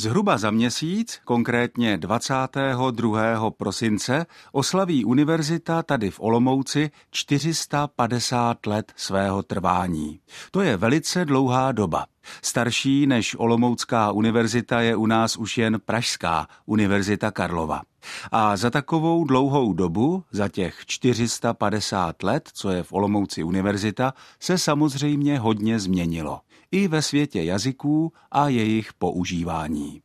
Zhruba za měsíc, konkrétně 22. prosince, oslaví univerzita tady v Olomouci 450 let svého trvání. To je velice dlouhá doba. Starší než Olomoucká univerzita je u nás už jen Pražská univerzita Karlova. A za takovou dlouhou dobu, za těch 450 let, co je v Olomouci univerzita, se samozřejmě hodně změnilo i ve světě jazyků a jejich používání.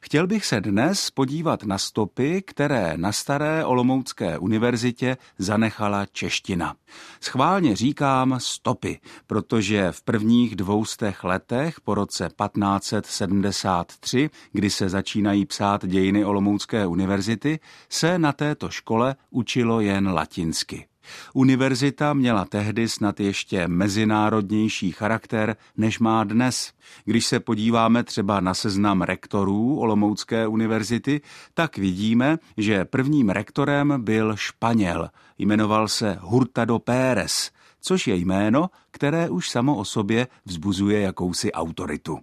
Chtěl bych se dnes podívat na stopy, které na staré Olomoucké univerzitě zanechala čeština. Schválně říkám stopy, protože v prvních dvoustech letech po roce 1573, kdy se začínají psát dějiny Olomoucké univerzity, se na této škole učilo jen latinsky. Univerzita měla tehdy snad ještě mezinárodnější charakter, než má dnes. Když se podíváme třeba na seznam rektorů Olomoucké univerzity, tak vidíme, že prvním rektorem byl Španěl. Jmenoval se Hurtado Pérez, což je jméno, které už samo o sobě vzbuzuje jakousi autoritu.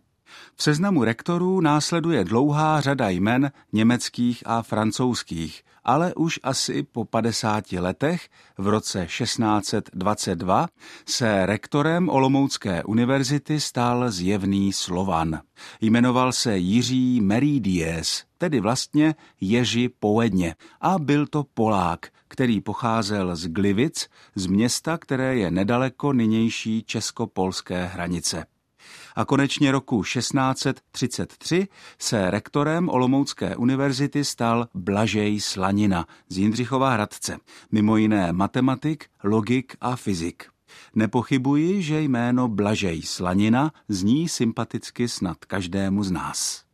V seznamu rektorů následuje dlouhá řada jmen německých a francouzských, ale už asi po 50 letech, v roce 1622, se rektorem Olomoucké univerzity stal zjevný Slovan. Jmenoval se Jiří Meridies, tedy vlastně Ježi Poedně, a byl to Polák, který pocházel z Glivic, z města, které je nedaleko nynější česko-polské hranice a konečně roku 1633 se rektorem Olomoucké univerzity stal Blažej Slanina z Jindřichova Hradce, mimo jiné matematik, logik a fyzik. Nepochybuji, že jméno Blažej Slanina zní sympaticky snad každému z nás.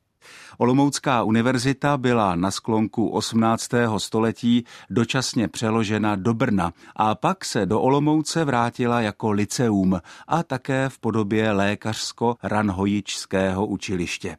Olomoucká univerzita byla na sklonku 18. století dočasně přeložena do Brna a pak se do Olomouce vrátila jako liceum a také v podobě lékařsko-ranhojičského učiliště.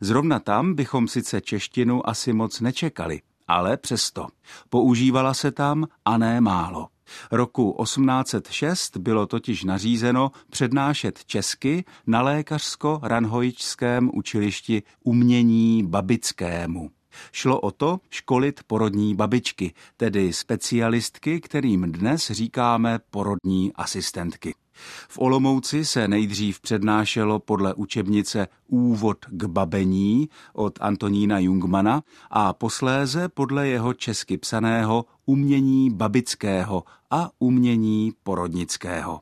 Zrovna tam bychom sice češtinu asi moc nečekali, ale přesto. Používala se tam a ne málo. Roku 1806 bylo totiž nařízeno přednášet česky na lékařsko-ranhojičském učilišti umění babickému. Šlo o to školit porodní babičky, tedy specialistky, kterým dnes říkáme porodní asistentky. V Olomouci se nejdřív přednášelo podle učebnice Úvod k babení od Antonína Jungmana a posléze podle jeho česky psaného Umění babického a Umění porodnického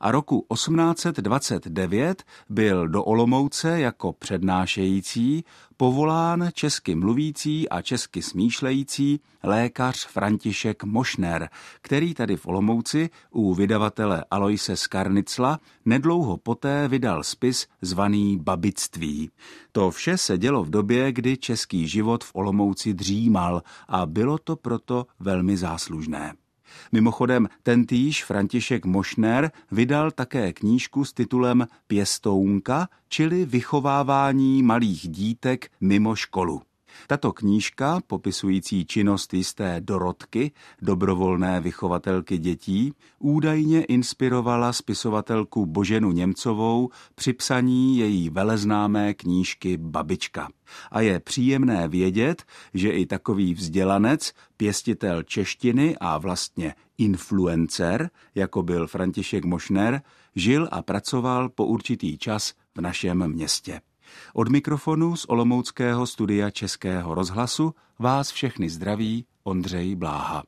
a roku 1829 byl do Olomouce jako přednášející povolán česky mluvící a česky smýšlející lékař František Mošner, který tady v Olomouci u vydavatele Aloise Skarnicla nedlouho poté vydal spis zvaný Babictví. To vše se dělo v době, kdy český život v Olomouci dřímal a bylo to proto velmi záslužné. Mimochodem, tentýž František Mošner vydal také knížku s titulem Pěstounka, čili vychovávání malých dítek mimo školu. Tato knížka, popisující činnost jisté Dorotky, dobrovolné vychovatelky dětí, údajně inspirovala spisovatelku Boženu Němcovou při psaní její veleznámé knížky Babička. A je příjemné vědět, že i takový vzdělanec, pěstitel češtiny a vlastně influencer, jako byl František Mošner, žil a pracoval po určitý čas v našem městě. Od mikrofonu z Olomouckého studia Českého rozhlasu vás všechny zdraví Ondřej Bláha.